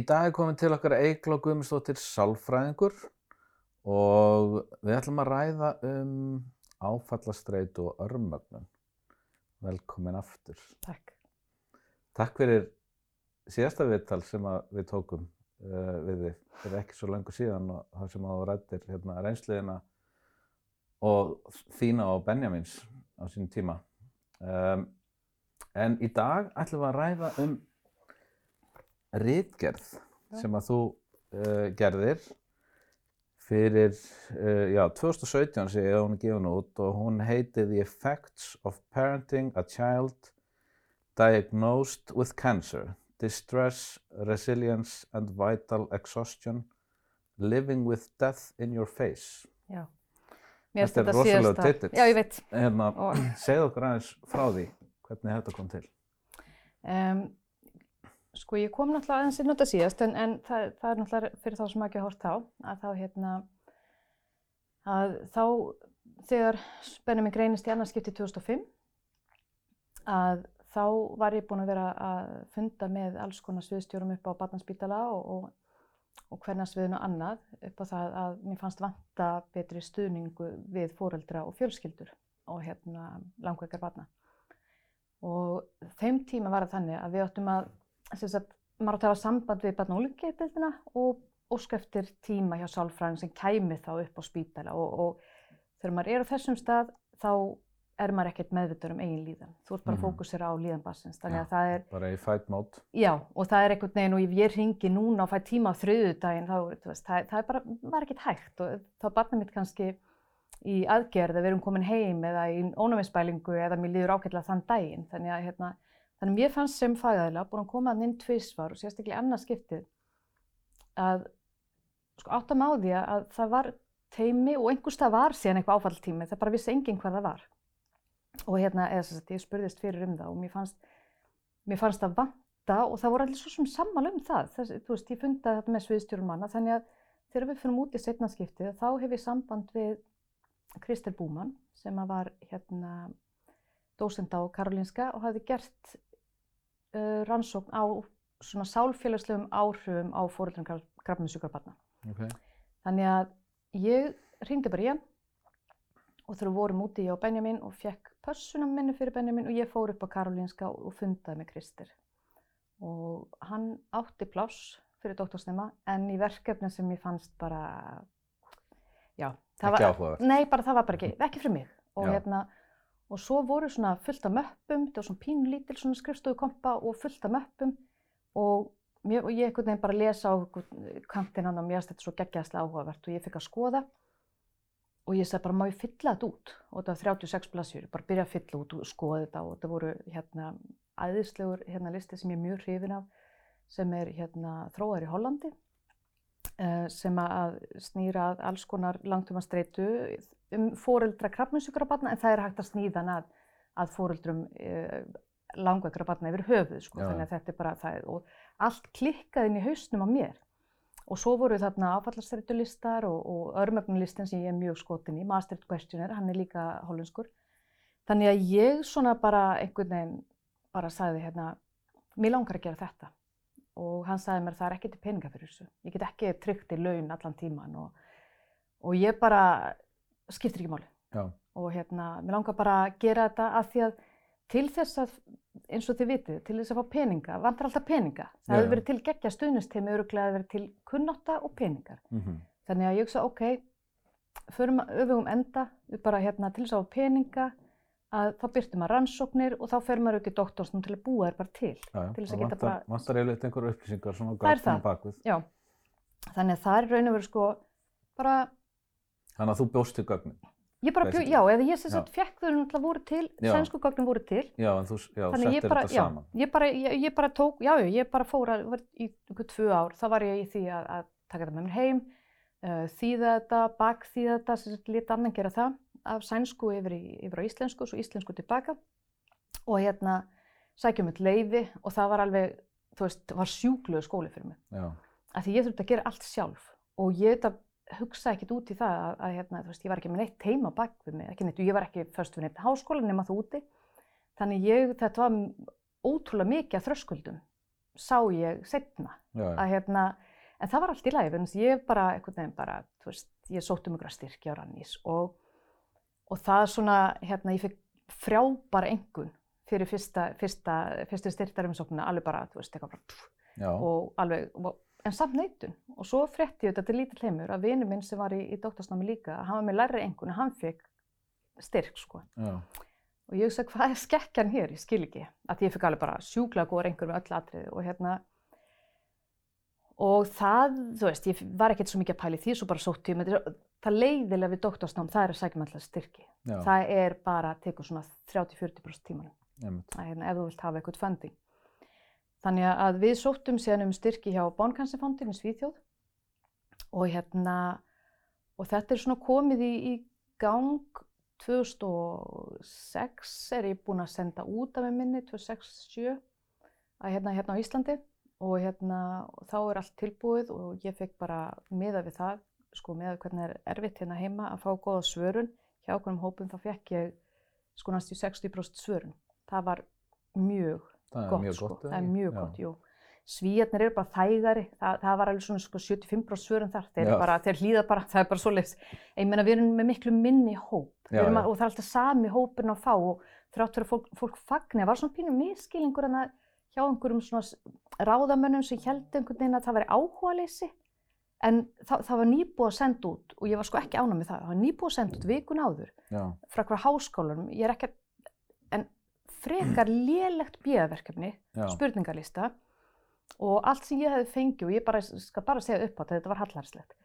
í dag er komin til okkar Eikla Guðmundsdóttir sálfræðingur og við ætlum að ræða um áfallastreit og örmögnun. Velkomin aftur. Takk. Takk fyrir síðasta viðtal sem við tókum uh, við þig fyrir ekki svo langu síðan og það sem þú rættir hérna, reynsliðina og þína og Benjamins á sínum tíma. Um, en í dag ætlum við að ræða um rítgerð sem að þú uh, gerðir fyrir, uh, já, 2017 sé ég að hún er gefin út og hún heiti The Effects of Parenting a Child Diagnosed with Cancer, Distress, Resilience and Vital Exhaustion, Living with Death in Your Face. Já. Þetta er rosalega titill. Já, ég veit. Hérna, segð okkur aðeins frá því hvernig þetta kom til. Um, Sko ég kom náttúrulega aðeins inn á þetta síðast en, en það, það er náttúrulega fyrir þá sem ekki að horta á að þá hérna að þá þegar Benjamin greinist í annarskipti 2005 að þá var ég búin að vera að funda með alls konar sviðstjórum upp á Batnarspítala og, og, og hvernig sviðin og annað upp á það að mér fannst vanta betri stuðningu við fóreldra og fjölskyldur og hérna langveikar batna. Og þeim tíma var það þannig að við áttum að sagt, maður átti að hafa samband við barn og úlingeitildina og ósk eftir tíma hjá sálfræðin sem kæmi þá upp á spítala og, og þegar maður er á þessum stað þá er maður ekkert meðvitað um eigin líðan. Þú ert bara mm. fókusera á líðan bassins. Þannig að það er... Bara í fight mode. Já, og það er einhvern veginn og ég ringi núna og fæ tíma á þriðudaginn, þá, veist, það, það er bara, maður er ekkert hægt og þá er barnið mitt kannski í aðgerð að við erum komin heim eða í ónuminsbælingu eða mér líður ákveðlega þann daginn. Þannig að hérna, Þannig mér fannst sem fagæðilega búin að koma að inn tvísvar og sérstaklega annað skiptið að sko, áttam á því að það var teimi og einhverstað var síðan eitthvað áfalltími, það bara vissi enginn hvað það var. Og hérna, eða þess að ég spurðist fyrir um það og mér fannst, mér fannst það vanta og það voru allir svo sem sammal um það. Þess, þú veist, ég fundaði þetta með sviðstjórum manna, þannig að þegar við fyrir út í setnaskiptið þá hef ég samband við Kristel Búmann sem var hérna dósend á Karolinska og hafði gert uh, rannsókn á svona sálfélagslegum áhrifum á fóröldrum krabminsjúkarbarna. Okay. Þannig að ég ringdi bara í hann og við vorum úti ég og Benjamin og fekk pössunum minni fyrir Benjamin og ég fór upp á Karolinska og fundaði með Kristir. Og hann átti pláss fyrir doktorsnema en í verkefni sem ég fannst bara, já. Ekki áhugaverð? Nei, bara það var bara ekki, ekki fyrir mig. Og hérna, og svo voru svona fullt af möppum, þetta var svona pínlítil svona skrifstofukompa og fullt af möppum. Og, mér, og ég ekkert nefn bara lesa á kantinan og mér finnst þetta svo geggjæðslega áhugavert og ég fikk að skoða. Og ég sagði bara má ég fylla þetta út? Og þetta var 36 blassjur, bara byrja að fylla út og skoða þetta og þetta voru hérna æðislegur hérna listi sem ég er mjög hrifin af sem er hérna þróar í Hollandi sem að snýra alls konar langtum að streitu um fóreldra krabminsjúkra barna en það er hægt að snýða að, að fóreldrum e, langveikra barna yfir höfuð sko, þannig að þetta er bara það og allt klikkaði inn í hausnum á mér. Og svo voru þarna áfallastrættulistar og, og örmögnlistin sem ég er mjög skotin í, Maastricht Questionnaire, hann er líka hollenskur. Þannig að ég svona bara einhvern veginn bara sagði hérna, mér langar að gera þetta og hann sagði mér það er ekki til peninga fyrir þessu, ég get ekki tryggt í laun allan tíman og, og ég bara skiptir ekki máli. Já. Og hérna, mér langar bara að gera þetta af því að til þess að, eins og þið vitið, til þess að fá peninga, vantar alltaf peninga. Það hefur verið til gegja stuðnistemi, öruglega hefur verið til kunnotta og peningar. Mm -hmm. Þannig að ég hugsa, ok, förum að öfugum enda, við bara hérna til þess að fá peninga, að þá byrtum að rannsóknir og þá fer maður ekki doktorsnum til að búa þér bara til. Já, til það vantar, bara... vantar eiginlega einhverju upplýsingar svona gátt bakvið. Já, þannig að það er raun og verið sko bara Þannig að þú bjóst til gögnin? Ég bara bjóð, já, eða ég sem sagt fekk þau náttúrulega voru til, sænsku gögnin voru til. Já, en þú já, settir þetta já, saman. Ég bara, ég, ég bara tók, já, ég bara fór að, var í ykkur tvö ár, þá var ég í því að, að taka þetta með mér heim, uh, þýða þetta, bakþýða þetta, sem sagt lítið annan gera það, af sænsku yfir, í, yfir á íslensku, svo íslensku tilbaka og hérna sækjum við leiði og það var alveg, þú veist, var sjúkluðu skóli fyrir mig. Já. Af því ég þurfti að gera allt sjálf og ég þetta hugsa ekkert út í það að, að hérna, veist, ég var ekki með neitt heima bak við mig, ekki neitt, ég var ekki först við neitt háskóla nema þú úti. Þannig ég, þetta var ótrúlega mikið að þröskuldum sá ég setna. Já, já. Að, hérna, en það var allt í lagi, þannig að ég bara, einhvern veginn bara, þú veist, ég sótt um ykkur að styrkja á Rannís og, og það svona, hérna, ég fikk frábara engun fyrir fyrsta, fyrsta, fyrstu styrktarumsóknuna, alveg bara, þú veist, eitthvað bara, og alveg, en samt neitun. Og svo frétti ég þetta til lítill heimur að vinu minn sem var í, í doktorsnámi líka, hann var með lærri engun og hann fikk styrk, sko. já. Og ég hugsa, hvað er skekkjan hér? Ég skil ekki. Að ég fikk alveg bara sjúklega góða reyngur með öll atriði og hérna, og það, þú veist, ég var ekkert svo mikið að pæli því, svo bara sótt tíma. Það leiðilega við doktorsnám, það er að sækja með alltaf styrki. Já. Það er bara að teka svona 30-40% tímanum, hérna, ef þú vilt hafa eitthvað funding. Þannig að við sóttum síðan um styrki hjá Bónkanserfondin í Svíþjóð og hérna, og þetta er svona komið í, í gang 2006 er ég búin að senda út af minni, 2006-07, að hérna, hérna á Íslandi og hérna, og þá er allt tilbúið og ég fekk bara miða við það, sko við hvernig er erfitt hérna heima að fá góða svörun. Hjá okkur um hópum þá fekk ég sko næstu 60% svörun. Það var mjög Það gott, mjög sko. gott. það er mjög gott, jú. Svíjarnir eru bara þægari, það, það var alveg svona sko 75% svörun þar, þeir, Já. bara, þeir hlýða bara, það er bara svoleiðis. Ég meina við erum með miklu minni hóp Já, já. að, og það er alltaf sami hópurinn að fá og þrátt fyrir að fólk, fólk fagni, það var svona pínu miskilingur en það hjá einhverjum svona ráðamönnum sem held einhvern veginn að það væri áhugaleysi en það, það var nýbúið að senda út og ég var sko ekki ánað með það, það var nýbúið að senda út vikun áður Já, frá hverja háskólanum, ég er ekki en frekar lélegt bíðaverkefni, já. spurningalista og allt sem ég hefði fengið og ég bara, skal bara segja upp á þetta, þetta var hallarslegt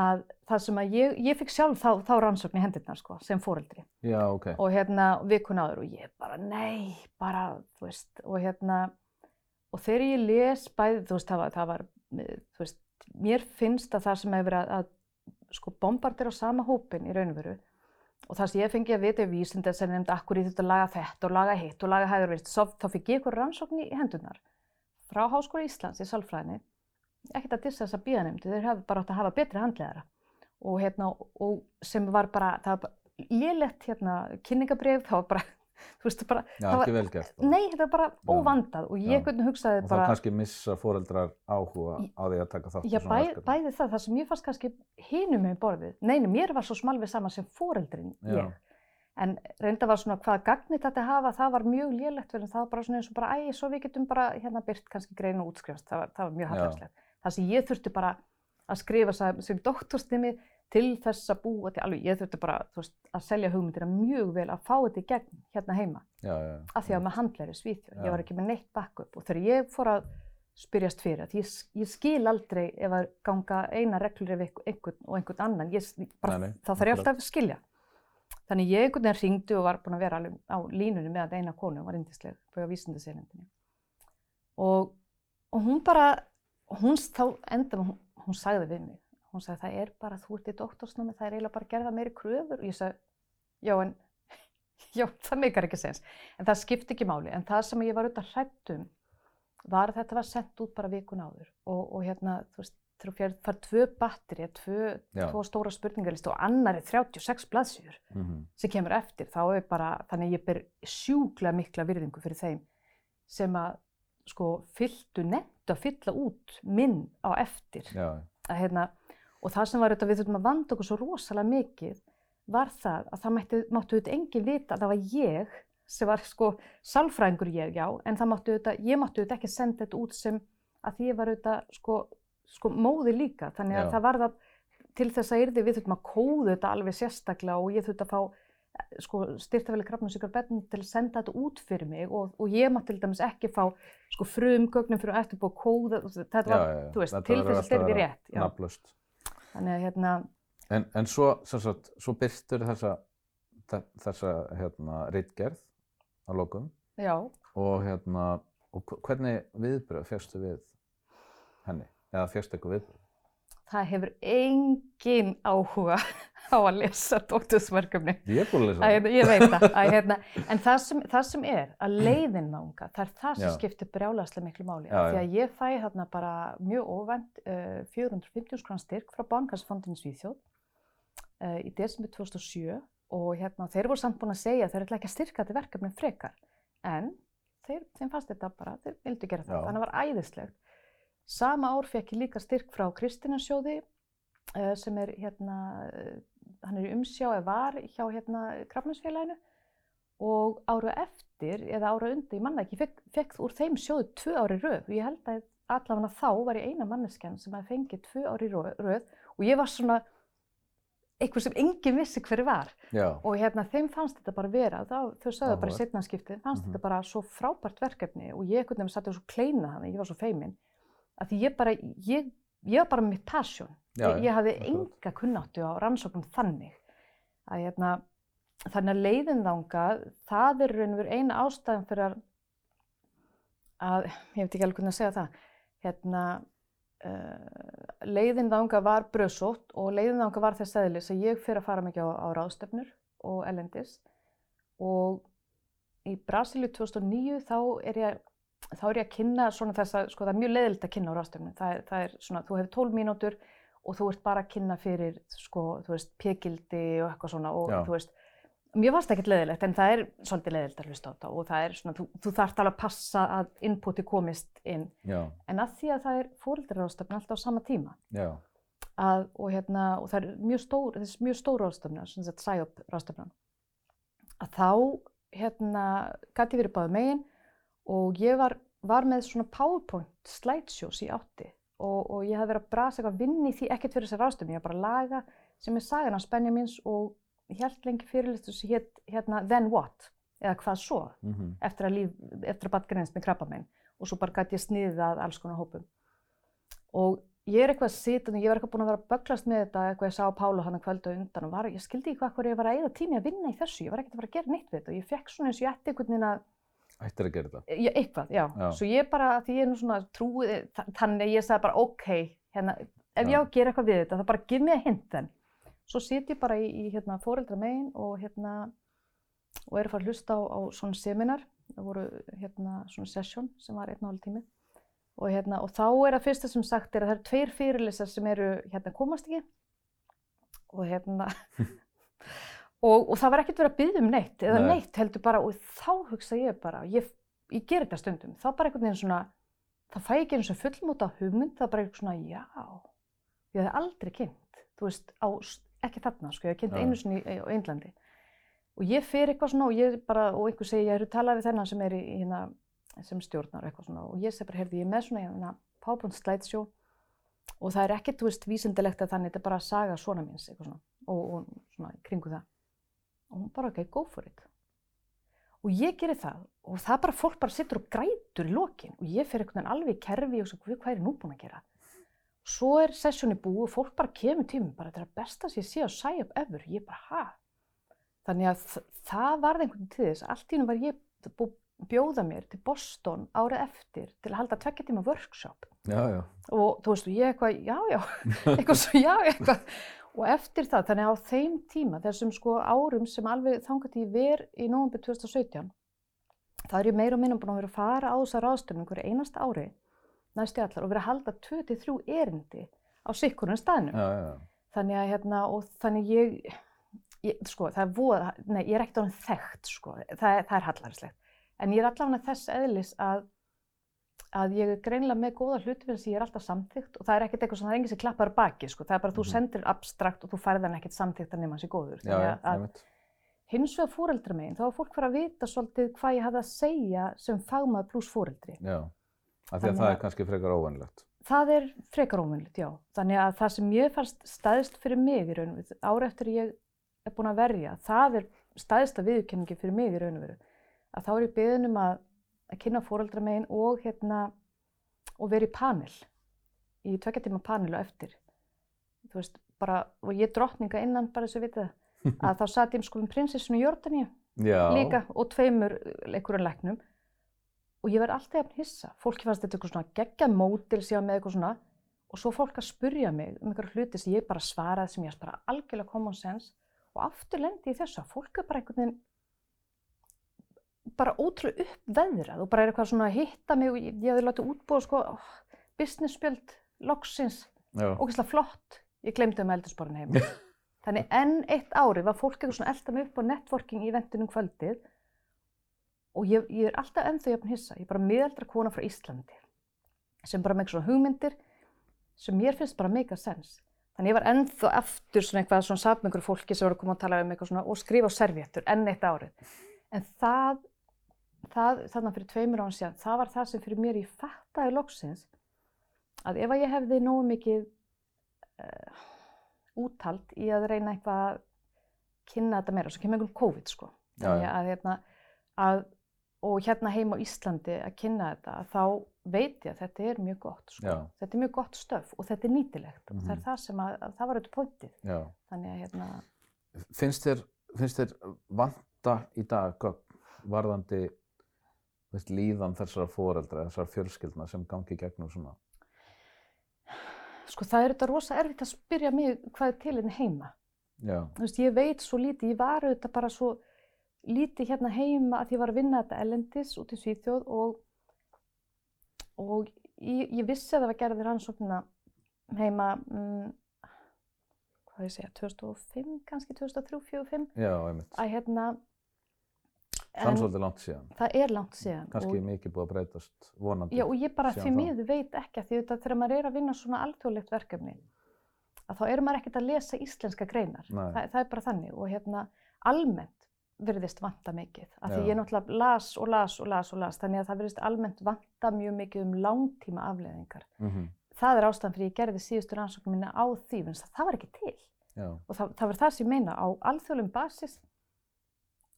að það sem að ég, ég fikk sjálf þá, þá rannsókn í hendurnar sko, sem fóreldri já, ok. og hérna vikun áður og ég bara nei, bara, þú veist, og hérna og þegar ég les bæði, þú veist, það var, það var þú veist, mér finnst að það sem hefur verið að, að sko bombardir á sama hópin í raun og veru og það sem ég fengi að vita í vísindi sem nefndi akkur í þetta að laga þetta og laga hitt og laga hæður veist, þá fikk ég eitthvað rannsókn í hendurnar frá Háskóla Íslands í sálfræðinni. Ekkert að dissa þessa bíðanemndi, þeir hafa bara átt að hafa betri handlegara og hérna, og sem var bara, það var bara lélegt hérna, kynningabrif, það var bara, þú veist, bara, Já, það var, vel gert. nei, þetta var bara Já. óvandað og ég hvernig hugsaði Og bara, kannski missa foreldrar áhuga á því að taka þátt í svona bæ, bæði það, það sem ég fannst kannski hinum með borðið, neini, mér var svo smalvið sama sem foreldrin Já. ég, en reynda var svona hvaða gagnit þetta hafa, það var mjög lélegt fyrir það var bara svona eins og bara, æ, svo við getum bara hérna byrt kannski grein og útskrifast, það var, það var mjög hallarslegt. Það sem ég þurfti bara að skrifa sem doktorstimi til þess að búa til, alveg, ég þurfti bara, veist, að selja hugmyndina mjög vel að fá þetta í gegn hérna heima, Já, já, af því að með handlæri svíþjóð, ég var ekki með neitt backup og þegar ég fór að spyrjast fyrir, að ég, ég skil aldrei ef að ganga eina reglur ef einhvern og einhvern annan, ég, bara, Nei, nei, þá þarf ég alltaf að skilja. Þannig ég einhvern veginn ringdi og var búin að vera alveg á línunni með að eina konu, hún var indisleg, búið á vísindasegjandinni. Og, og hún bara, hún þá enda, hún, hún sagði við mig, hún sagði það er bara, þú ert í doktorsnámi, það er eiginlega bara að gerða meiri kröfur. Og ég sagði, já en, já það meikar ekki sens. En það skipti ekki máli, en það sem ég var auðvitað hrætt um var að þetta var sendt út bara vikun áður. Og, og hérna, þú veist, fær- fær tvö batteri, tvö, stóra spurningarlistu og annar er 36 blaðsjur Mhm. sem kemur eftir, þá er bara, þannig ég ber sjúklega mikla virðingu fyrir þeim sem að sko fylltu nefnt að fylla út minn á eftir. Já, Að, hérna, og það sem var þetta við þurfum að vanda okkur svo rosalega mikið var það að það mætti, máttu þetta engin vita að það var ég sem var sko sálfræðingur ég, já, en það máttu þetta, ég máttu þetta ekki senda þetta út sem að því ég var þetta sko, sko móði líka, þannig að Já. það var það til þess að yrði við þurfum að kóða þetta alveg sérstaklega og ég þurfti að fá sko, styrtafæli krafnusíkar betn til að senda þetta út fyrir mig og, og ég mátti til dæmis ekki fá sko frum gögnum fyrir að kóða þetta var, já, þú veist, til þess að vera rétt. Þannig að hérna, En, en svo, sagt, svo byrtur þessa, þe- þessa hérna, reitgerð að lokum já, og, hérna, og hv- hvernig viðbröð férstu við henni? Eða férstu eitthvað viðbröð? það hefur engin áhuga á að lesa dóttursverkefni Ég er búin að lesa Að, hérna, ég veit það, að, hérna, en það sem, það sem er að leiðin nánga, það er það sem Já. skiptir brjálæslega miklu máli. Já, Því að ég fæ þarna bara mjög óvænt uh, 450 skrann styrk frá Bankarsfondinu Svíþjóð uh, í desember 2007 og hérna, þeir voru samt búin að segja að þeir ætla ekki að styrka þetta verkefni frekar. En þeir, þeim fannst þetta bara, þeir vildu gera það, þannig að það var æðislegt. Sama ár fekk ég líka styrk frá Kristinarsjóði uh, sem er hérna, hann er í umsjá eða var hjá hérna Krafninsfélaginu og ára eftir, eða ára undir, ég manna ekki, fekk, fekk úr þeim sjóðu tvö ári röð og ég held að allavega þá var ég eina manneskjan sem að fengið tvö ári röð og ég var svona eitthvað sem enginn vissi hver var Já. og hérna þeim fannst þetta bara vera, þá, þau sagðu bara í Áhugavert. setnanskiptið, fannst Mhm. þetta bara svo frábært verkefni og ég einhvern veginn satt og svo kleina þannig, ég var svo feimin að því ég bara, ég, ég var bara með mitt passion, Já, ég, ég hafði enga kunnáttu á rannsóknum þannig að hérna, þannig að leiðin þangað, það er raun og veru eina ástæðan fyrir að, að ég veit ekki alveg hvernig að segja það, hérna, uh, leiðin þangað var bröðsótt og leiðin þangað var þess aðlis að ég fyrir að fara mikið á, á ráðstefnur og elendis og í Brasilíu 2009 þá er ég þá er ég að kynna svona þess að, sko það er mjög leiðilegt að kynna á ráðstefnum, það það er svona, þú hefur 12 mínútur og þú ert bara að kynna fyrir, sko, þú veist, pekildi og eitthvað svona og Já. þú veist, mér varst ekkert leiðilegt en það er svolítið leiðilegt að hlusta á þetta og það er svona, þú, þú þarft alveg að passa að inputi komist inn, Já. en að því að það er fóreldraráðstefna alltaf á sama tíma að, og hérna, og það er mjög stór, þessi mjög stór ráðstefna, sem sagt SIOP og ég var, var með svona PowerPoint slideshows í átti. Og, og ég hafði verið að brasa eitthvað vinn í því, ekkert fyrir þessar ráðstefni, ég var bara að laga sem er sagan hans Benjamins og helt lengi fyrirlistu sem hétt, hérna, Then What, eða hvað svo, Mm eftir að, líf, eftir að bat greinst með krabbamein. Og svo bara gæti ég sniðið að alls konar hópum. Og ég er eitthvað sitandi, ég var eitthvað búin að vera að böglast með þetta, eitthvað ég sá Pálu hann að kvölda undan og var, ég skildi ekki hvað hverju ég var að eða tími að vinna í þessu, ég var ekkert að fara að gera neitt við þetta. Og ég fekk svona eins og ég ætti einhvern veginn að, Ættir að gera þetta. ég, eitthvað, já. Já. Svo ég bara, því ég er nú svona trúið, þa- þannig ég sagði bara ok, hérna, ef Já. ég á að gera eitthvað við þetta, þá bara gif mig að hint þenn. Svo sit ég bara í, í hérna, fóreldra megin og hérna, og er að fara að hlusta á, á svona seminar, það voru hérna svona session sem var einn og hálf tími og hérna, og þá er að fyrsta sem sagt er að það eru tveir fyrirlisar sem eru hérna komast ekki og hérna og, og það var ekkert verið að byggja um neitt eða Nei. neitt heldur bara og þá hugsa ég bara, ég, ég ger þetta stundum, þá bara einhvern veginn svona þá fæ ég ekki eins og fullmóta hugmynd, er bara eitthvað svona, já. Ég hef aldrei kynnt, þú veist, á, ekki þarna, sko, ég hef kynnt Já. einu sinni í, á Indlandi. Og ég fer eitthvað svona og ég bara, og einhver segir, ég hefur talað við þennan sem er í, hérna, sem stjórnar eitthvað svona? Og ég segi bara, heyrði, ég er með svona hérna, PowerPoint slideshow og það er ekkert, þú veist, vísindilegt að þannig, þetta er bara að saga svona minns, eitthvað svona og, og svona kringu það og hún bara, ok, go for it. Og ég gerir það og það bara, fólk bara sittur og grætur í lokin. Og ég fer einhvern veginn alveg í kerfi og svo, "Guð, hvað er ég nú búin að gera? Svo er sessjóni búið og fólk bara kemur tímum bara, þetta er að besta sem ég sé á Sci-Up ever. Ég bara, ha? þannig að það varði einhvern til þess. Allt í hennu var ég búið að bjóða mér til Boston árið eftir til að halda tvekja tíma workshop. Já, já. og þú veist, og ég eitthvað, já, já, eitthvað svo, já, eitthvað. Og eftir það, þannig á þeim tíma, þessum sko árum sem alveg þangat í ver í nóvember 2017, þá er ég meira og minna búin að vera að fara á þessa ráðstöfnum hverju einasta ári, næstu allar, og vera að halda 23 erindi á sikkurinn staðnum. Já, já, já. Þannig að, hérna, og þannig ég, ég sko, það er voða, nei, ég er ekkert ánum þekkt, sko, það, það er hallarslegt. En ég er allavega þess eðlis að að ég er greinilega með góða þess að ég er alltaf samþygt og það er ekkert eitthvað sem það er enginn sem klappar baki sko. það er bara að þú Mhm. sendir abstrakt og þú færð hann ekkert samþygt að nema hans í góður Já, að, hins vegar fóreldra megin þá er fólk fyrir að vita svolítið hvað ég hafði að segja sem fagmaður pluss fóreldri Já. Af því að það að- er kannski frekar óvanlegt. það er frekar ómönnlegt, já þannig að það sem ég fannst staðist fyrir mig í raun og veru, ára eftir ég er búin að verja, það er staðista viðurkenningi fyrir mig í raun og veru að þá er ég beðin um að, að kynna fóreldra megin og hérna og vera í panel í tvekja tíma panel og eftir. Þú veist, bara, og ég drottninga innan bara þess að vita það, að þá satt ég um prinsessinu Jórdaníu líka og tveimur einhverjum læknum. Og ég verð alltaf jafn hissa. Fólki fannst þetta eitthvað svona geggja mótil síðan með eitthvað svona. Og svo fólk að spurja mig um einhverja hluti sem ég bara svaraði sem ég er bara algjörlega common sense. Og aftur lendi ég þessu að fólk er bara einhvern veginn bara ótrúlega uppveðrað og bara er eitthvað svona að hitta mig og ég, ég hafði látið útbúa sko oh, business spjöld, loksins. Ógeðslega flott, ég glemdi um eldursporin heim þannig enn eitt árið var fólk eitthvað svona elda mig upp á networking í vendunum kvöldið og ég, ég er alltaf ennþá jafn hissa, ég er bara miðaldra kona frá Íslandi sem bara með svona hugmyndir sem mér finnst bara mega sens. Þannig ég var ennþá eftir svona eitthvað svona sapmingur fólki sem voru að koma að tala um eitthvað svona og skrifa á servéttur enn eitt árið. En það, það þarna fyrir tveimur án síðan, það var það sem fyrir mér ég fattaði loksins að ef að ég hefði nógu mikið uh, úttalt í að reyna eitthvað að kynna þetta meira, svo kemur einhvern COVID sko. Þannig að, hérna, að og hérna heima á Íslandi að kynna þetta, þá veit ég að þetta er mjög gott. Sko. Þetta er mjög gott stöf og þetta er nýtilegt mm -hmm. og það er mhm. það sem að, að það var auðvitað pointið. Þannig að hérna... Finnst þér, finnst þér vanta í dag varðandi veist, líðan þessara foreldra, þessara fjölskyldna sem gangi gegnum svona? Sko það er þetta rosa erfitt að spyrja mig hvað er til henni heima. Já. Þú veist, ég veit svo lítið, ég var auðvitað bara svo lítið hérna heima að ég var að vinna þetta ellendis út í Svíþjóð og, og ég, ég vissi að það var gerðið rannsóknina heima, um, hvað ég segja, 2005 kannski, 2003-2005. Já, einmitt. Að hérna... Er svolítið langt síðan. Það er langt síðan. Kannski og, mikið búið að breytast vonandi. Já, og ég bara því miður veit ekki að því að þegar maður er að vinna svona alþjóðlegt verkefni, að þá er maður ekkert að lesa íslenska greinar. Það, það er bara þannig og hérna almennt virðist vanta mikið. Af því ég náttúrulega las og las og las og las, þannig að það virðist almennt vanta mjög mikið um langtíma afleðingar. Mm -hmm. Það er ástæðan fyrir ég gerði síðustu rannsóknum minna á því, en það var ekki til. Já. Og það, það var það sem ég meina á alþjóðlum basis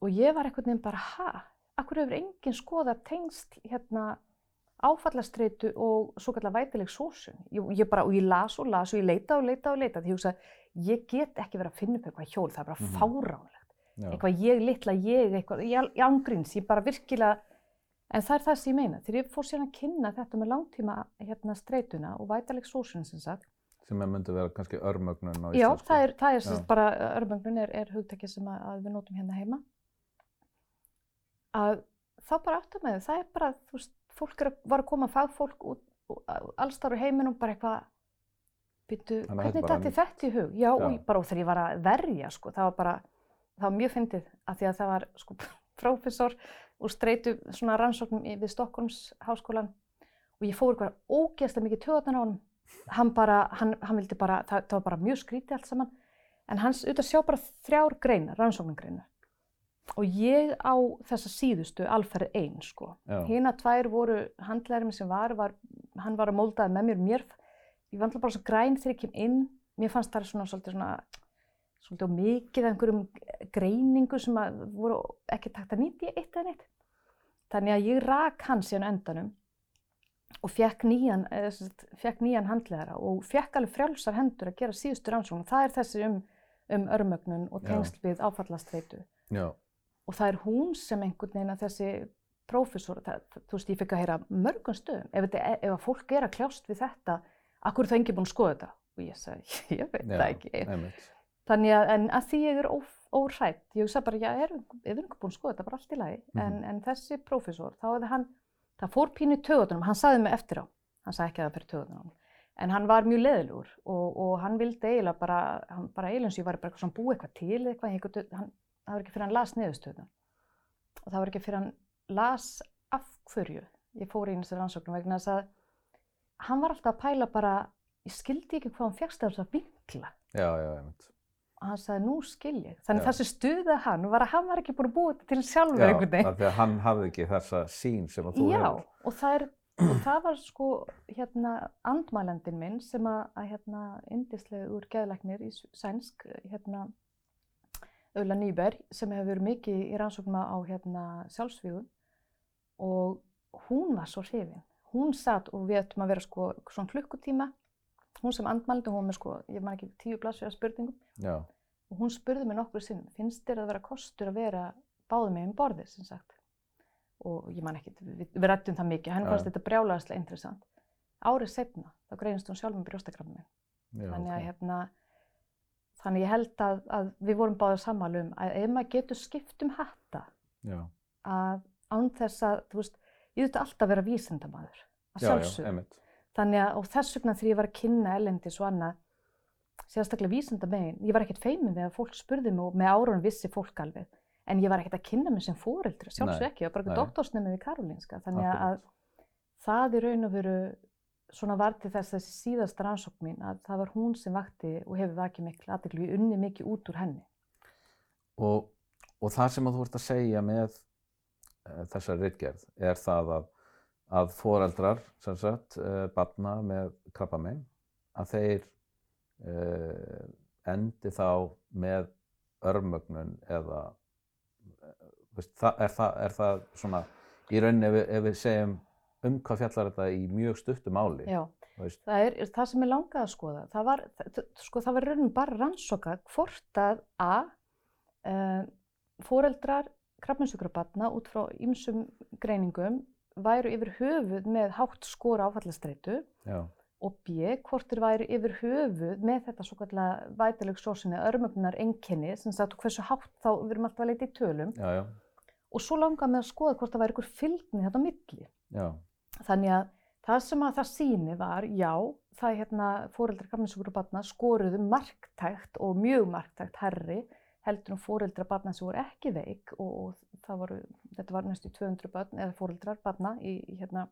og ég var einhvern veginn bara, ha, akkur hefur enginn skoða tengst hérna áfallastreitu og svo kallar vætileg sósun. Ég, ég bara, og ég las og las og ég leita og leita og leita því ég hugsa, ég get ekki verið að finna upp eitthvað hjól, það er bara mm -hmm. fáránlega Já. eitthvað ég litla ég, eitthvað, ég ángríns, ég bara virkilega, en það er það sem ég meina. Þegar ég fór síðan að kynna þetta með langtíma hérna streytuna og vætaleg sósun sem sagt. Sem er að vera kannski örmögnun á íslensku. Já, það er, það er Já. bara, örmögnun er, er hugtækið sem að, að við nótum hérna heima. Að þá bara áttum þau, það er bara, þú veist, fólk er að, var að koma fagfólk út, allstáru heiminum bara eitthvað, byrju, hvernig dætti þetta í hug? Já, Já. og bara og þegar ég var að verja, sko, það var bara, það var mjög fyndið af því að það var sko prófessor úr streitu svona rannsóknum við Stokkólms háskólan og ég fór eitthvað ógeðslega mikið töðan á honum. Hann bara, hann, hann vildi bara, það, það var bara mjög skrítið allt saman, en hans auðvitað sjá bara þrjár greinar, rannsókningreinar. Og ég á þessa síðustu alferði einn sko. Hina tvær voru handlæðurinn sem var, var, hann var að moldaði með mér, mér, ég var alltaf bara svo græn þegar ég kem inn, mér fannst það svona svolítið svona svolítið mikið af einhverjum greiningu sem voru ekki takt að nýta í eitt eða neitt. Þannig að ég rak hans í hann öndanum og fekk nýjan, nýjan handlegara og fekk alveg frjálsar hendur að gera síðustu rannsókn. Það er þessi um, um örmögnun og tengsl við áfallastreitu. Og það er hún sem einhvern veginn að þessi prófessor, þú veist, ég fikk að heyra mörgum stöðum. Ef, ef að fólk er að kljást við þetta, akkur er það ekki búin að skoða þetta? Og ég sagði, ég veit Já, það ekki. Einmitt. Þannig að, en að því ég er óhrætt, ég hugsa bara, já, er, við erum ekki búin að skoða þetta, bara allt í lagi, mm -hmm. en, en þessi prófessor, þá hefði hann, það fór pínu í töðunum, hann saði mig eftir á, hann sagði ekki að það fyrir töðunum, en hann var mjög leðilegur og, og hann vildi eiginlega bara, hann bara eiginlega eins og ég var bara eitthvað svona búið eitthvað til eitthvað, eitthvað hann, það var ekki fyrir hann las neðustöðun og það var ekki fyrir hann las af hverju, ég fór í einu þessari ansóknum vegna þess að hann var alltaf að pæla bara, ég skildi ekki hvað hann af þess að vinkla. Já, já, ég veit og hann sagði nú skil ég. Þannig þessi stuða hann var að hann var ekki búin að búa þetta til sjálfur einhvern veginn. Já, því að hann hafði ekki þessa sín sem að þú hefur. Já, og það, er, og það var sko hérna andmælendin minn sem að, að hérna indislegur geðleiknir í sænsk, hérna Öla Nýberg sem hefur verið mikið í rannsóknum á hérna sjálfsvíðum og hún var svo hrifin. Hún satt og við ættum að vera sko svona klukkutíma hún sem andmældi, hún með sko, ég man ekki tíu blassið af spurningum Já. og hún spurði mér nokkur sinn, finnst þér að vera kostur að vera báðu með um borðið sem sagt og ég man ekki, við, við rættum það mikið, henni fannst þetta brjálaðislega interessant. Árið setna, þá greinist hún sjálf með brjóstakrafnum minn. Þannig að okay. hérna, þannig ég held að, að við vorum báðið sammálum að ef maður getur skipt um hatta, Já. að án þess að, þú veist, ég þurfti alltaf að vera vísendamæður, að sjálfsögum. Þannig að þess vegna þegar ég var að kynna ellendis og annað, sérstaklega vísenda megin, ég var ekkert feimin við að fólk spurði mig og með árunum vissi fólk alveg. en ég var ekkert að kynna mig sem fóreldri, sjálfsög ekki, ég var bara ekki doktorsnemi við Karolinska, þannig að Akkurat. það í raun og veru svona var til þess þessi síðasta rannsókn mín að það var hún sem vakti og hefur vakið miklu aðdeglu, ég unni mikið út úr henni. Og, og það sem að þú ert að segja með uh, þessari ritgerð er það að, að foreldrar, sem sagt, uh, barna með krabbamein, að þeir uh, endi þá með örmögnun eða veist, það, er, það, er það svona í rauninni ef ef við segjum um hvað fjallar þetta í mjög stuttu máli Já, það er er það sem ég langaði að skoða. Það var, sko, það var rauninni bara rannsóka hvort að a, uh, foreldrar krabbmennsugrabatna út frá ýmsum greiningum væru yfir höfuð með hátt skora áfallastreitu já, og b, hvort þeir væru yfir höfuð með þetta svo kallega vætileg sósinni örmögnunar enginni, sem sagt hversu hátt þá, við erum alltaf að leita í tölum, já, og svo langaði mig að skoða hvort það væri ykkur fylgni þetta á milli. já, Þannig að það sem að það síni var, já, það er hérna fóreldrar krabbmennsugur og batna skoruðu marktækt og mjög marktækt herri heldur um fóreldra batna sem voru ekki veik og, og voru, þetta var næstu 200 batn eða fóreldrar batna í, í hérna,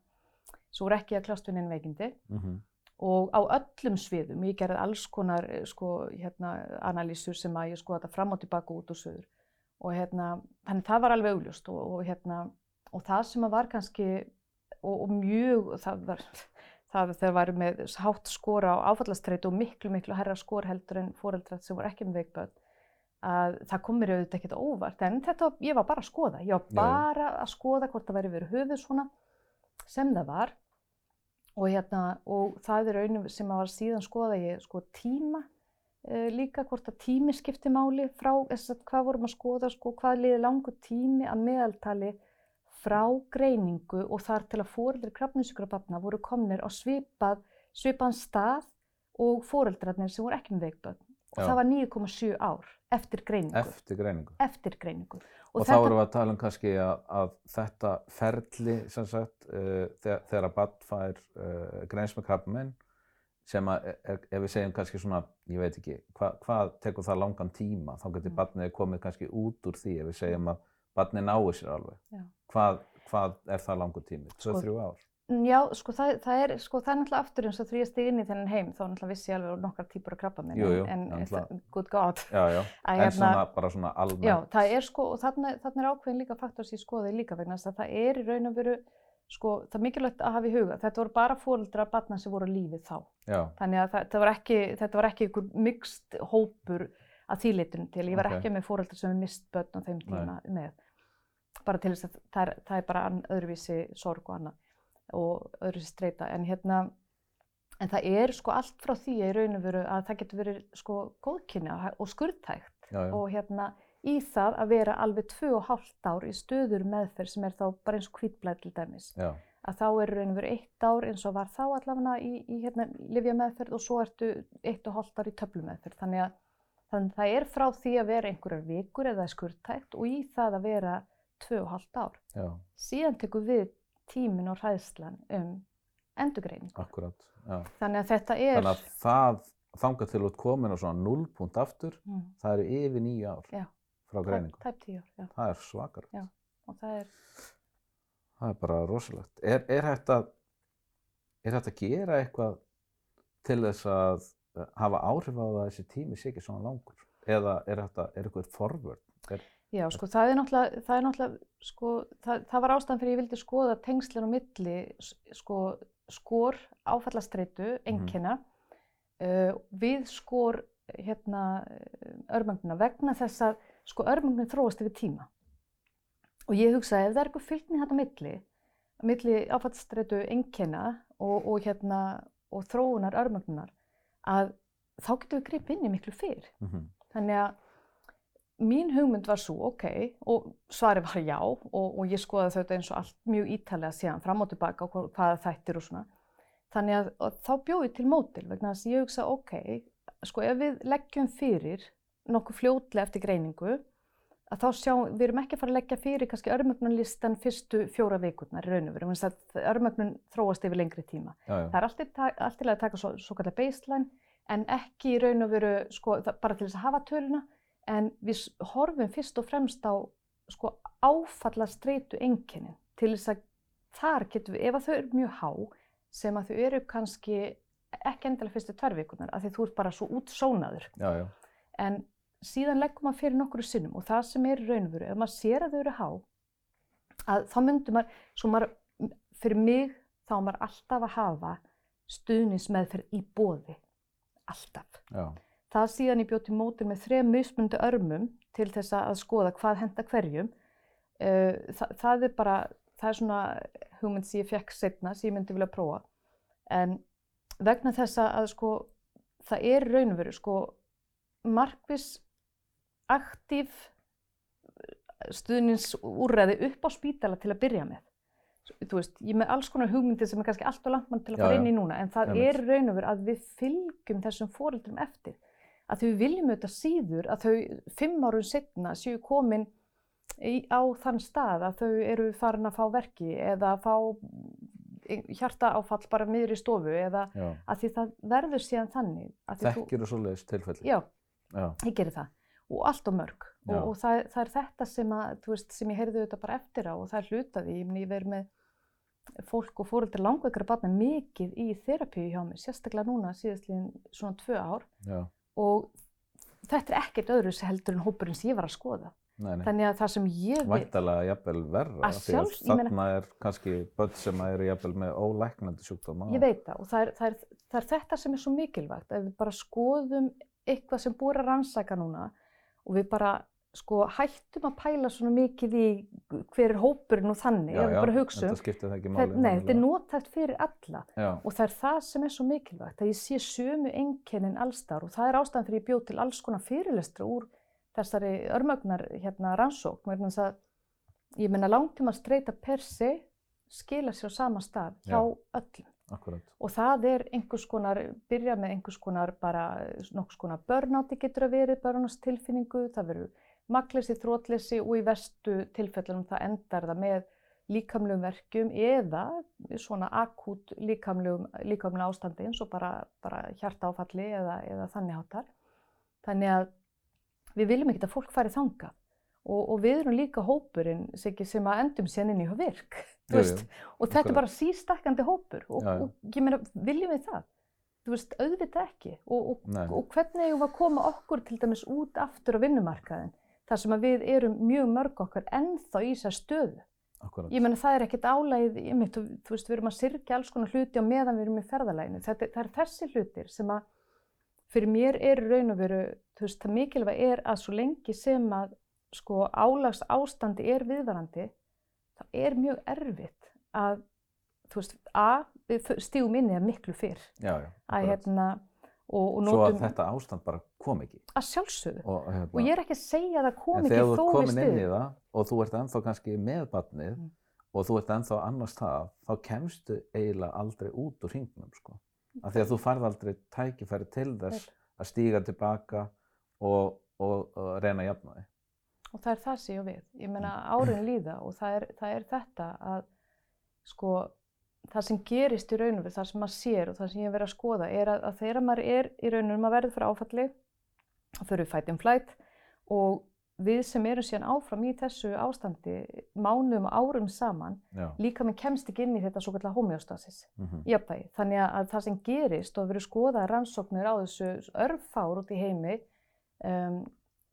sem voru ekki að neinn veikindi. Mhm, og á öllum sviðum, ég gerði alls konar eh, sko, hérna, analýsur sem að ég skoða þetta fram og tilbaka út og söður og hérna, þannig það var alveg augljóst og, og hérna, og það sem að var kannski, og, og mjög, það var, það þeir væri með hátt skora á áfallastreitu og miklu, miklu herra skor heldur en fóreldrar sem voru ekki með veikböld, að það kom mér auðvitað ekkert óvart, en þetta, ég var bara að skoða, ég var bara að skoða hvort það væri verið höfuð svona sem það var. Og hérna, og það er raunum sem að var síðan skoða ég sko tíma uh, líka hvort að tími skipti máli frá, að hvað vorum að skoða sko hvað liði langu tími að meðaltali frá greiningu og þar til að fóreldri krafninsjúkrabatna voru komnir á svipað, svipaðan stað og fóreldrarnir sem voru ekki með veikbönn og Já. það var 9,7 ár eftir greiningu. eftir greiningu. eftir greiningu. Og, þá erum við að tala um kannski að, að þetta ferli sem sagt uh, þegar, að barn fær uh, greins með krabbamein sem að er, ef við segjum kannski svona, ég veit ekki, hva, hvað tekur það langan tíma, þá getur Mm. barnið komið kannski út úr því ef við segjum að barnið nái sér alveg. Hvað, hvað er það langur tími? Sko, 2-3 ár? Mm, Já, sko það, það, er, sko það er náttúrulega aftur eins og því ég stið inn í þennan heim þá náttúrulega vissi ég alveg nokkar típur af krabba minn Jú, jú, en, náttúrulega. good god Já, já, að en hérna, svona bara svona almennt. já, það er sko og þarna, þarna er ákveðin líka faktor sem ég skoði líka vegna þess að það er í raun og veru sko það er mikilvægt að hafa í huga þetta voru bara fóreldrar barna sem voru á lífi þá Já, þannig að það, það var ekki, þetta var ekki einhver mixt hópur að þýleitun til, ég var Ok. ekki með fóreldrar sem er mist börn á þeim tíma með bara til þess að það það er bara öðruvísi sorg og annað og öðruvísi streyta en hérna en það er sko allt frá því og veru að það getur verið sko góðkynja og skurðtækt. Já, já, og hérna í það að vera alveg tvö og hálft ár í stöður meðferð sem er þá bara eins og hvítblæð til dæmis. Já, að þá er raun og veru eitt ár eins og var þá allavega í, í hérna livja meðferð og svo ertu eitt og hálft ár í töflu meðferð þannig að þannig að það er frá því að vera einhverjar vikur eða skurðtækt og í það að vera tvö og hálft ár já, síðan tekur við tímin og hræðslan um endurgreiningu akkurat, já. þannig að þetta er Þannig að það þangað til út komin á svona 0 punkt aftur, mm, það eru yfir nýju ár Já. frá greiningu. tæp, tæp tíu ár já. Það er svakar. Já. og það er Það er bara rosalegt. Er, er, hægt að, er hægt að gera eitthvað til þess að eh, hafa áhrif á það að þessi tími sé ekki svona langur? Eða er, að, er eitthvað forvörn? Já, sko, það er náttúrulega, það er náttúrulega, sko, það, það var ástæðan fyrir ég vildi skoða tengslinn á milli, sko, skor áfallastreitu, einkenna, uh, við skor, hérna, örmögnuna vegna þess að, sko, örmögnin þróast yfir tíma. Og ég hugsaði, ef það er eitthvað fylgni þetta á milli, milli áfallastreitu einkenna og, og hérna, og þróunar örmögnunar, að þá getum við gripið inn í miklu fyrr. mm Þannig að mín hugmynd var svo, ok, og svarið var já og, og ég skoði þetta eins og allt mjög ítalega síðan fram og tilbaka og hva- hvaða þættir og svona. Þannig að og þá bjóði til mótil vegna þess að ég hugsa, ok, sko ef við leggjum fyrir nokkuð fljótlega eftir greiningu, að þá sjá, við erum ekki að fara að leggja fyrir kannski örmögnunlistan fyrstu fjóra vikurnar í raun og veru, þannig að örmögnun þróast yfir lengri tíma. Já, já, Það er allt í ta- allt í lagi að taka svo, svo kallar baseline en ekki í raun og veru sko, bara til þess að hafa töluna en við horfum fyrst og fremst á sko áfalla streitu enginni til þess að þar getum við, ef að þau eru mjög há sem að þau eru kannski ekki endilega fyrstu tværvíkunar af því þú ert bara svo útsónaður já, já. en síðan leggum maður fyrir nokkru sinnum og það sem er raunveru, ef maður sér að þau eru há að þá myndur maður, svo maður fyrir mig þá maður alltaf að hafa stuðnismeðferð í bóði alltaf já. Það síðan ég bjóð til mótir með þrejum mismundi örmum til þess að skoða hvað henda hverjum. Uh, það, það er bara það er svona hugmynd sem ég fekk setna sem ég myndi vilja prófa. En vegna þess að sko það er raunveru sko markvis aktív stuðninsúræði upp á spítala til að byrja með. Þú veist, ég með alls konar hugmyndir sem er kannski allt og langt mann til að fara inn í núna en það er raun og veru að við fylgjum þessum fóröldrum eftir að þau viljum auðvitað síður að þau fimm árum setna séu komin í, á þann stað að þau eru farin að fá verki eða að fá hjarta áfall bara miður í stofu eða Já. að því það verður síðan þannig Þekkir þú svoleiðis tilfelli? Já, Já, ég gerir það. Og allt og mörg. Og, og það, það er þetta sem, að, veist, sem ég heyrði auðvitað bara eftir á og það er hlutaði, ég, ég verð með fólk og fóröldur langveikara barna mikið í þerapíu hjá mig, sérstaklega núna síðastliðin svona tvö ár. Já. Og þetta er ekkert öðru sem heldur en hópurinn sem ég var að skoða Nei, nei. Þannig að það sem ég veit... Vættalega jafnvel verra, því að þarna er kannski börn sem eru jafnvel með ólæknandi sjúkdóma. Ég veit það og það er, það, er, það er þetta sem er svo mikilvægt, að við bara skoðum eitthvað sem búið að rannsaka núna og við bara sko hættum að pæla svona mikið í hver er hópurinn og þannig, já, já, þetta skiptir það ekki máli. Nei, þetta er nótægt fyrir alla já. og það er það sem er svo mikilvægt, að ég sé sömu enkennin allstar og það er ástæðan fyrir ég bjóð til alls konar fyrirlestra úr þessari örmögnar hérna rannsókn vegna þess að ég menna langtíma streyta per se skila sér á sama stað hjá Já, öllum. Akkurat. Og það er einhvers konar, byrja með einhvers konar bara nokkus konar börnáti getur að verið, börnastilfinningu, það verður makleysi, þrótleysi og í verstu tilfellunum það endar það með líkamlegum verkjum eða svona akút líkamlegum, ástandi eins og bara, bara hjarta áfalli eða, eða þannig hátar. Þannig að við viljum ekki að fólk fari þanga og, og við erum líka hópurinn sem að endum sér inn í virk jú, jú, og þetta er bara sístakkandi hópur og, já, já. og meina, viljum við það? Þú veist, auðvitað ekki og, og hvernig hefur við að koma okkur til dæmis út aftur á vinnumarkaðin þar sem að við erum mjög mörg okkar ennþá í þessar stöðu. Akkurat. Ég menna það er ekkert álægið, ég mynd, þú, þú veist, við erum að sirkja alls konar hluti á meðan við erum í ferðalæginu. Það er þessi hlutir sem að fyrir mér er raun og veru, þú veist, það mikilvæg er að svo lengi sem að sko álags ástandi er viðvarandi, það er mjög erfitt að, þú veist, að við stígum inn í það miklu fyrr. Já, já. Að hérna, og, og notum... Svo að þetta ástand bara kom ekki. Að sjálfsögðu. Og, hérna, og ég er ekki að segja að það kom ekki þó við stuð. En þegar þú ert komin inn í það og þú ert ennþá kannski með barnið mm. og þú ert ennþá annars það, þá kemstu eiginlega aldrei út úr hringnum, sko af því að þú farð aldrei tækifæri til þess að stíga tilbaka og, og, og reyna að jafna þig. Og það er það sem ég við. Ég meina árin líða og það er, það er þetta að sko það sem gerist í raun og við, það sem maður sér og það sem ég hef verið að skoða er að, að þegar maður er í raun og við maður verður fyrir áfalli, fyrir við fight and flight og við sem erum síðan áfram í þessu ástandi mánuðum og árum saman Já. líka með kemst ekki inn í þetta svo kallar homeostasis mm -hmm. jafnvægi. Þannig að það sem gerist og verið skoðað rannsóknir á þessu örfár út í heimi um,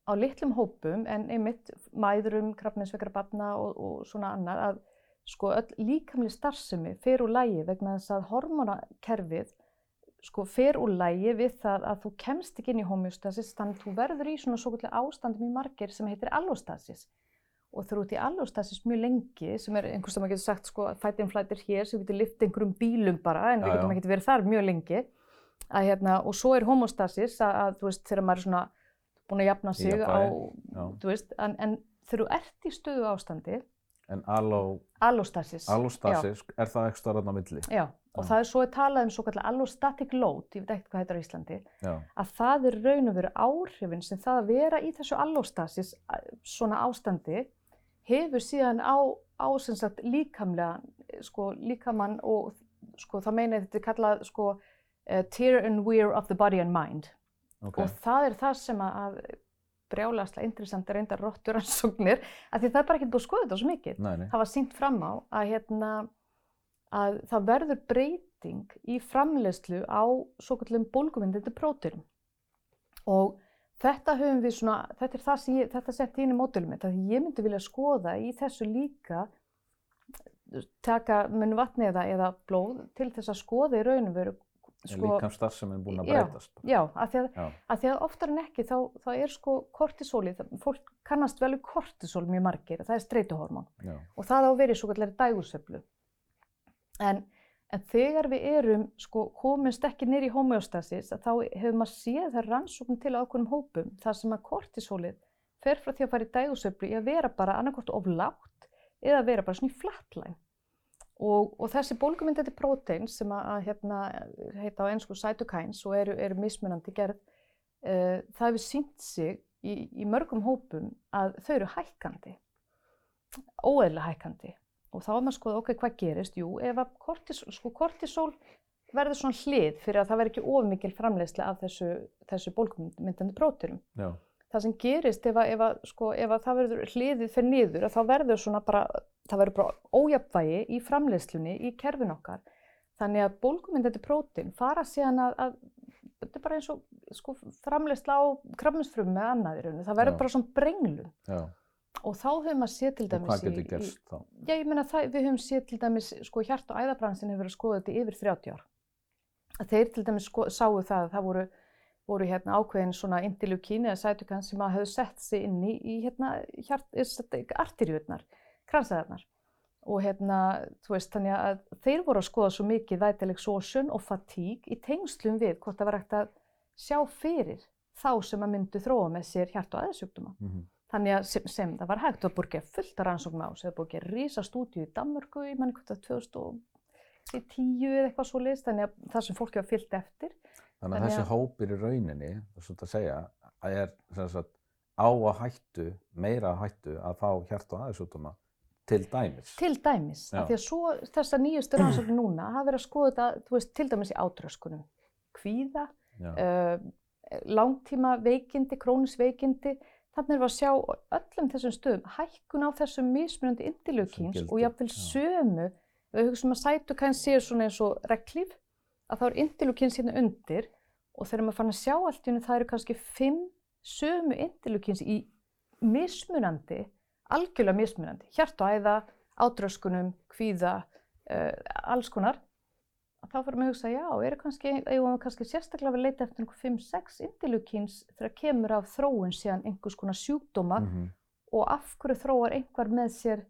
á litlum hópum en einmitt mæðurum, krafninsveikra barna og, og svona annað að sko öll líkamli starfsemi fer úr lægi vegna þess að hormonakerfið sko fer úr lægi við það að þú kemst ekki inn í homeostasis þannig að þú verður í svona svo kvöldlega ástandum í margir sem heitir allostasis. Og þú eru út í allostasis mjög lengi sem er einhvers sem maður getur sagt sko fight and flight er hér sem við getum lift einhverjum bílum bara en já, við getum ekki verið þar mjög lengi. Að, hérna, og svo er homeostasis að, að þú veist þegar maður er svona búin að jafna sig á, þú veist en, en þegar þú ert í stöðu ástandi En allo... allostasis, allostasis er það ekki starfðan á milli? Já, og það er svo að talað um svo kallar allostatic load, ég veit ekkert hvað heitir á Íslandi, Já. að það er raun og veru áhrifin sem það að vera í þessu allostasis svona ástandi hefur síðan á, á sagt, líkamlega, sko, líkamann og sko, það meina þetta er kallað sko, uh, tear and wear of the body and mind okay. og það er það sem að brjálaslega interessant reyndar rótturansóknir af því það er bara ekki búið að skoða þetta svo mikið. Nei, nei. Það var sínt fram á að, hérna, að það verður breyting í framleiðslu á svo kallum bólgumindandi prótirum og þetta höfum við svona, þetta er það sem ég, þetta sett í módulum mitt, að ég myndi vilja skoða í þessu líka taka munn vatni eða, eða blóð til þess að skoða í raunum veru Sko, líka starfsem er búin að já, breytast. Já, af því að, Já. að, því að oftar en ekki þá, þá er sko kortisólið, fólk kannast vel við kortisól mjög margir, það er streituhormón Já. og það á að í svo kallari dægursöflu. En, en þegar við erum sko komist ekki nýri í homeostasis þá hefur maður séð það rannsókn til ákveðnum hópum þar sem að kortisólið fer frá því að fara í dægursöflu í að vera bara annarkort of lágt eða vera bara svona í flatline. Og, og þessi bólgumyndandi prótein sem að, að hérna, heita á einsku cytokines og eru, eru mismunandi gerð, uh, það hefur sínt sig í, í mörgum hópum að þau eru hækkandi, óeðlega hækkandi. Og þá er maður skoða, ok, hvað gerist? Jú, ef að kortisól, sko, kortisól verður svona hlið fyrir að það verður ekki ofmikil framleiðslega af þessu, þessu bólgumyndandi próteinum. Já. Það sem gerist ef að, ef að, sko, ef að það verður hliðið fyrir niður, að þá verður svona bara, það verður bara ójafnvægi í framleiðslunni í kerfin okkar. Þannig að bólgumyndandi prótein fara síðan að, að þetta er bara eins og sko, framleiðsla á krabminsfrum með annað í rauninu. Það verður bara svona brenglun. Já. Og þá höfum maður séð til Og dæmis hvað getur gerst þá? Já, ég meina það, við höfum séð til dæmis, sko, hjart- og æðabransin hefur verið að skoða þetta í yfir 30 ár. Að þeir til dæmis sko, sáu það að það voru, voru hérna ákveðin svona indilukín eða sætukan sem að höfðu sett sig inn í, í hérna hjart, arterjurnar, kransæðarnar. Og hérna, þú veist, þannig að þeir voru að skoða svo mikið vital exhaustion og fatigue í tengslum við hvort það var hægt að sjá fyrir þá sem að myndu þróa með sér hjart- og æðasjúkduma. Mm Þannig að sem, sem það var hægt, að gera fullt af rannsókn á þessu, það að gera rísa stúdíu í Danmörku, ég manni hvort það 2010 eða eitthvað svo list, þannig að það sem fólki var fyllt eftir. Þannig að þessi að- hópur í rauninni, svona að segja, að er sem sagt, á að hættu, meira að hættu að fá hjart- og aðeinsútuma til dæmis. Til dæmis, af því að svo þessar nýjustu rannsóknir núna hafa verið að skoða þetta, þú veist, til dæmis í átröskunum, kvíða, uh, langtíma veikindi, krónis veikindi, þannig erum við að sjá öllum þessum stöðum hækkun á þessum mismunandi indilukins gildi, og jafnvel já. sömu, við hugsaum að sætukæn séu svona eins og reglíf, að þá er indilukins hérna undir og þegar maður fann að sjá allt í hennu það eru kannski fimm sömu indilukins í mismunandi, algjörlega mismunandi, hjart og æða, átröskunum, kvíða, uh, alls konar, að þá fyrir mig að hugsa, já, eru kannski, eigum við kannski sérstaklega að að leita eftir einhver 5-6 indilukins þegar kemur af þróun síðan einhvers konar sjúkdóma Mhm. og af hverju þróar einhver með sér,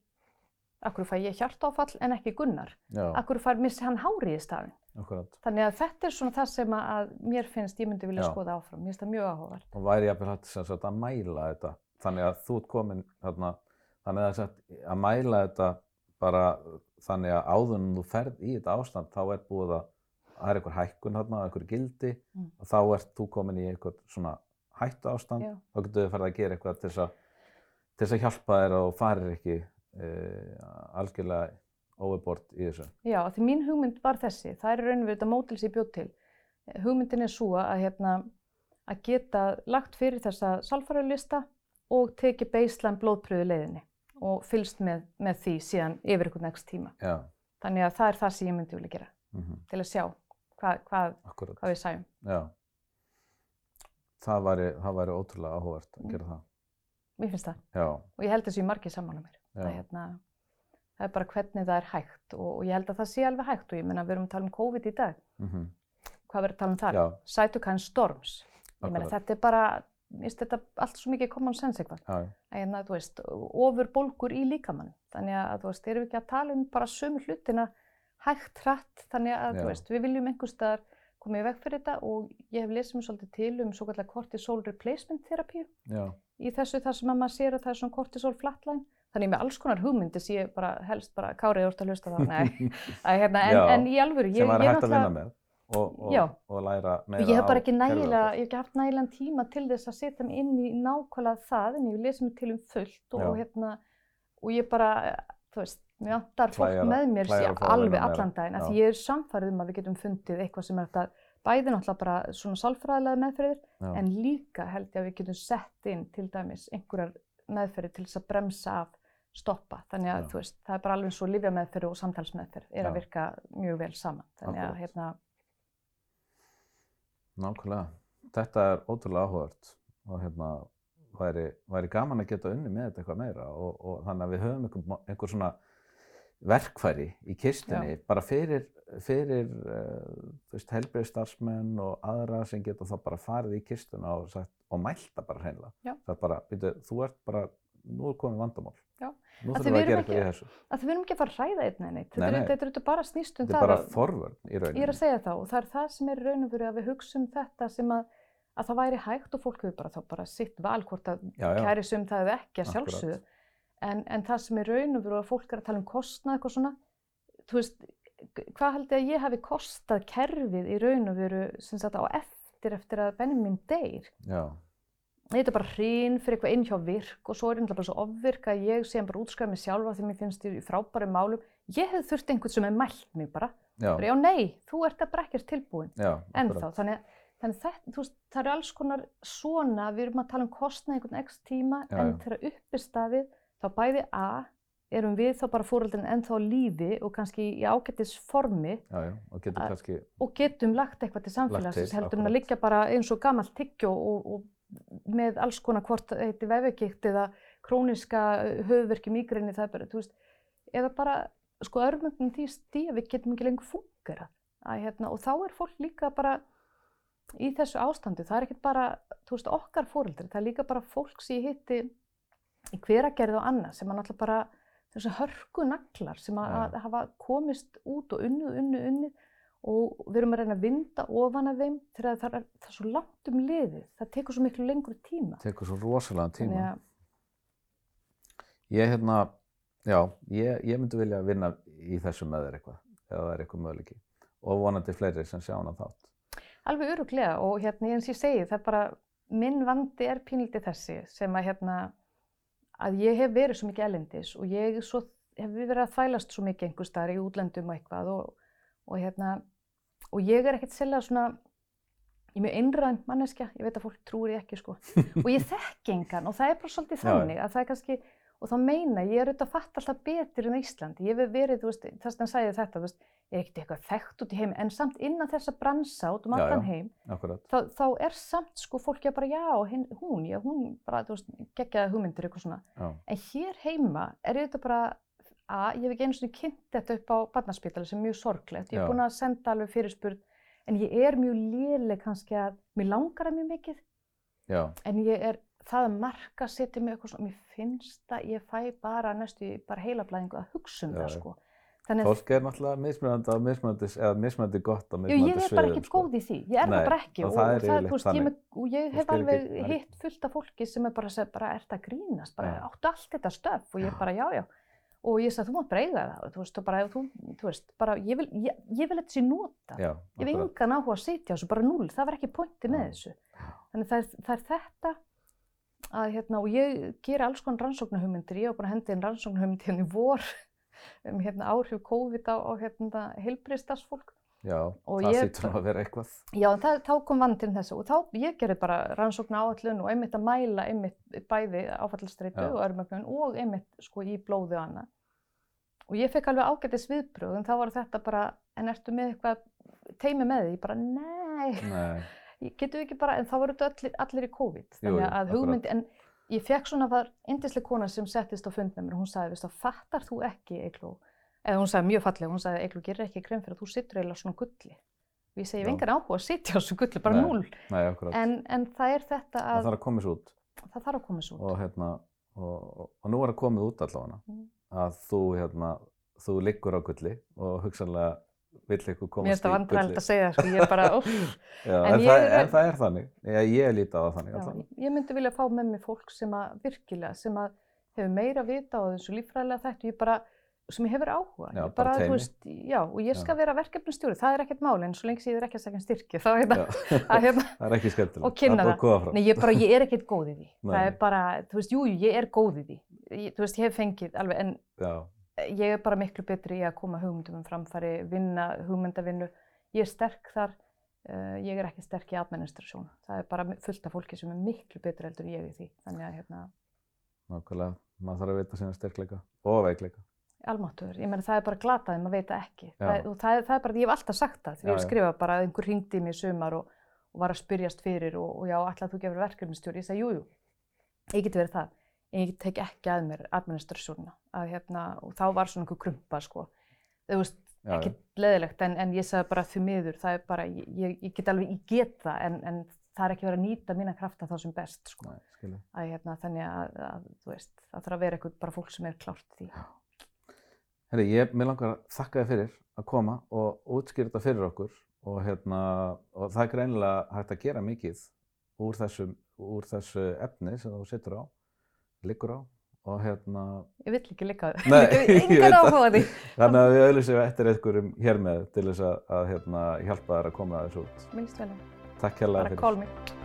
af hverju fæ ég hjartáfall en ekki Gunnar, Já, af hverju fær missi hann hári í staðin. akkurat. Þannig að þetta er svona það sem að mér finnst ég myndi vilja Já. skoða áfram, mér finnst það mjög áhugavert. Og væri jafnvel hægt sem sagt að mæla þetta. Þannig að þú ert komin þarna, þannig að, sagt, að mæla þetta bara þannig að áður en þú ferð í þetta ástand þá er búið að það er einhver hækkun þarna, einhver gildi Mm. og þá ert þú komin í einhver svona hættu ástand Já. þá getur þau farið að gera eitthvað til þess að, hjálpa þér og farir ekki uh, algjörlega overbord í þessu. Já, því mín hugmynd var þessi, það er í raun og verið þetta mótil sem ég bjóð til. Hugmyndin er svo að, hérna, að geta lagt fyrir þessa salfaralista og tekið baseline blóðpröfu leiðinni og fylgst með, með því síðan yfir einhvern next tíma. Já, Þannig að það er það sem ég myndi vilja gera mm til að sjá hvað, hvað, akkurat. hvað við sæjum. Já. Það væri, það væri ótrúlega áhugavert að Mm. gera það. Mér finnst það Já, og ég held þessu margir saman á mér. Það, hérna, það er bara hvernig það er hægt og, og ég held að það sé alveg hægt og ég menna við erum að tala um COVID í dag. mhm, Hvað verður að tala um þar? já, Cytokine storms. Ég meina akkurat. þetta er bara, mér finnst þetta allt svo mikið common sense eitthvað. En að þú veist, ofur bólgur í líkamann. Þannig að þú veist, erum við ekki að tala um bara sömu hlutina hægt hratt. Þannig að Já. þú veist, við viljum einhver staðar koma í veg fyrir þetta og ég hef lesið mér svolítið til um svo kallar cortisol replacement therapíu já, í þessu þar sem að maður sér að það er svona cortisol flatline. Þannig með alls konar hugmyndi sem ég bara helst bara kárið úr að hlusta þá. Nei, að, hérna, en, en í alvöru, ég, ég náttúrulega- og, og, og læra meira Og ég hef bara á ekki nægilega, ég hef ekki haft nægilegan tíma til þess að setja mig inn í nákvæmlega það, en ég vil lesa mig til um fullt og, hérna, og ég bara, þú veist, mér vantar fólk með mér klæjar sé að fá að alveg allan daginn, af því ég er samfærið um að við getum fundið eitthvað sem er að bæði náttúrulega bara svona sálfræðilega meðferðir en líka held ég að við getum sett inn til dæmis einhverjar meðferðir til þess að bremsa af stoppa. Þannig að Já. þú veist, það er bara alveg svo lifjameðferð og samtalsmeðferð er Já. að virka mjög vel saman. Þannig að hérna, Nákvæmlega. Þetta er ótrúlega áhugavert og hérna væri, væri gaman að geta unni með þetta eitthvað meira og, og þannig að við höfum einhver, einhver svona verkfæri í kistunni bara fyrir, fyrir uh, veist, helbriðstarfsmenn og aðra sem geta þá bara farið í kistuna og, og mælta bara hreinlega. Já. Það er bara, byrju, þú ert bara, nú er komið vandamál. Já. Nú þurfum við við að gera eitthvað í ekki- þessu. að því við erum ekki að fara að ræða einn eða neitt. Þetta Nei, nei. Þetta er auðvitað bara snýst um Þetta er það bara að- forvörn í rauninni. Ég er að segja það og það er það sem er raun og veru að við hugsum þetta sem að, að það væri hægt og fólk hefur bara þá bara sitt val hvort að kæri sum það eða ekki að sjálfsögðu. En, en það sem er raun og veru að fólk er að tala um kostnað eitthvað svona, þú veist, hvað held ég að ég hafi kostað kerfið í raun og veru sem sagt á eftir eftir að Benjamin deyr. Já, Þetta er bara hrín fyrir eitthvað inn hjá virk og svo er þetta bara svo ofvirk að ég sé bara útskræða mig sjálfa því mér finnst ég í frábærum málum. Ég hef þurft einhvern sem er mælt mig bara. já, Bara, já, nei, þú ert að bara ekkert tilbúin já, ennþá. Þannig, þannig þetta, veist, það eru alls konar svona, við erum að tala um kostnað einhvern x tíma, Já, en þegar upp staðið, þá bæði A, erum við þá bara fóröldin ennþá lífi og kannski í ágættis formi Já, já, og getur Að- kannski, og getum lagt eitthvað til samfélagsins, til, heldur en að liggja bara eins og gamalt tyggjó og, og með alls konar hvort heiti vefugíkt eða króniska höfverki mýgrinni, það er bara, þú veist, eða bara, sko, örmögnum því stíð að við getum ekki lengur fungerað. Að, hérna, og þá er fólk líka bara í þessu ástandi, það er ekkert bara, þú veist, okkar fóreldri, það er líka bara fólk sem ég hitti í hveragerð og annað sem að náttúrulega bara þessu hörku naglar sem að, að hafa komist út og unnið, unnið, unnið og við erum að reyna að vinda ofan af þeim þegar það er, það er svo langt um liðið, það tekur svo miklu lengur tíma. tekur svo rosalega tíma. Þannig að, Ég hérna, já, ég, ég myndi vilja vinna í þessu með þér eitthvað, ef það er eitthvað möguleiki. Og vonandi fleiri sem sjá hana þátt. alveg öruglega og hérna eins ég segi, það er bara, minn vandi er pínlítið þessi sem að hérna, að ég hef verið svo mikið elendis og ég svo, hef verið að þvælast svo mikið einhver staðar í útlöndum og eitthvað og, og hérna, og ég er ekkert sérlega svona, ég er mjög einræðan manneskja, ég veit að fólk trúir ég ekki sko, og ég þekki engan og það er bara svolítið þannig að það er kannski, og þá meina ég, ég er auðvitað að fatta alltaf betur en Íslandi, ég hef verið, þú veist, þess að hann sagði þetta, þú veist, ég er ekkert eitthvað þekkt út í heim, en samt innan þessa bransa út um allan heim, þá, þá er samt sko fólki að bara já, hinn, hún, já, hún bara, þú veist, geggjaði hugmyndir eitthvað svona. Já, En hér heima er þetta bara, að ég hef ekki einu svona kynnt þetta upp á barnaspítala sem er mjög sorglegt. Ég er búin að senda alveg fyrirspurn, en ég er mjög léleg kannski að, mér langar það mjög mikið, já, en ég er, það að marka setja mig eitthvað svona, mér finnst að ég fæ bara næstu, í bara heilablæðingu að hugsa um Já, það sko. Þannig fólk er náttúrulega mismunandi á mismunandi, eða mismunandi gott á mismunandi ég er bara sviðum, ekkert sko. góð í því, ég er Nei, það bara ekki og og, það er og, það, veist, ég, með, og ég hef alveg ekki- það er hitt fullt af fólki sem er bara bara ert að grínast, bara Já. áttu allt þetta stöf og ég Já. bara já, já, og ég sagði þú bara eiga það þú veist, og bara, þú, þú veist, bara ég vil, ég, ég vil þetta sé nota, Já, ég hef akkurat. engan áhuga að sitja á þessu, bara núl, það var ekki pointi með Já. þessu, þannig það er, það er þetta að hérna, og ég ger alls konar rannsóknarhugmyndir, ég var bara að hendi inn rannsóknarhugmyndir hérna í vor um hérna áhrif COVID á, á hérna heilbriðstarfsfólk Já, Og það sýtur nú að vera eitthvað. Já, það, þá kom vandinn þessu og þá ég gerði bara rannsókn áallun og einmitt að mæla einmitt bæði áfallastreitu og örmögnun og einmitt sko í blóði og annað. Og ég fekk alveg ágætis viðbröð en þá var þetta bara, en ertu með eitthvað teimi með því? Ég bara, nei, getum ekki bara, en þá voru þetta allir, allir í COVID. Jú, Þannig jú, að akkurat. hugmyndi, en ég fekk svona var yndislega kona sem settist á fund með mér og hún sagði, veist þá, fattar þú ekki, Eikló, eða hún sagði mjög fallega, hún sagði, Eikló, gerir ekki grein fyrir að þú sittur eiginlega svona gulli. Og ég segi, ég hef Já. engan áhuga að sitja á þessu gulli, bara Nei. núl. nei, akkurat. En, en það er þetta að það þarf að koma svo út. og hérna og, og, og nú er það komið út allavega Mm. Að þú hérna þú liggur á gulli og hugsanlega vill Mér komast finnst það í vandræðilegt gulli að segja það, sko, ég er bara. Já, En en, ég það, er- en það er þannig ég, ég líti á það þannig Já, ég myndi vilja fá með mig fólk sem að virkilega, sem að hefur meira vita á þessu líffræðilega þættu, ég bara, sem hefur áhuga. Já, Ég bara þú teymi. veist, já, og ég skal Já. vera verkefnastjóri, það er ekkert máli, en svo lengi sem ég er ekki að segja styrki, þá er að hérna, það er ekki skemmtilegt Og kynna það það. að nei, ég bara, ég er ekkert góð í því. Nei. Það er bara, þú veist, jú, jú, ég er góð í því. Ég, þú veist, ég hef fengið alveg, en Já, ég er bara miklu betri í að koma hugmyndum um framfæri, vinna hugmyndavinnu. Ég er sterk þar, Uh, ég er ekki sterk í administrasjón. Það er bara fullt af fólki sem er miklu betur heldur en ég í því. Þannig að hérna, Nákvæmlega, maður þarf að vita sína styrkleika og veikleika. almáttuður, ég meina það er bara glataði, maður veit það ekki. Það, það, það er bara, ég hef alltaf sagt það þegar Já, ég hef skrifað bara að einhver mig í sumar og, og var að spyrjast fyrir og, og já, ætlaði þú gefur verkefnistjóri, ég segi jú, jú, ég get verið það, ég tek ekki að mér administrasjónina, að hérna, og þá var svona einhver krumpa, sko, veist, Já, ekki leðilegt, en, en ég sagði bara því miður, það er bara, ég, ég, get alveg, ég get það, en, en það er ekki verið að nýta mína krafta þá sem best, sko, Nei, að hérna, þannig að, að, þú veist, það þarf að vera eitthvað bara fólk sem er klárt því. Herri, ég, mér langar að þakka þér fyrir að koma og útskýra þetta fyrir okkur og, hérna, og það er greinilega hægt að gera mikið úr þessu, úr þessu efni sem þú situr á, liggur á og hérna, Ég vill ekki líka það. Nei, Ég veit það. á þannig að við auðlýsum eftir einhverjum hér með til þess að, að hérna, hjálpa þær að koma þessu út. Minnst vel. Takk hérlega Bara fyrir. call me.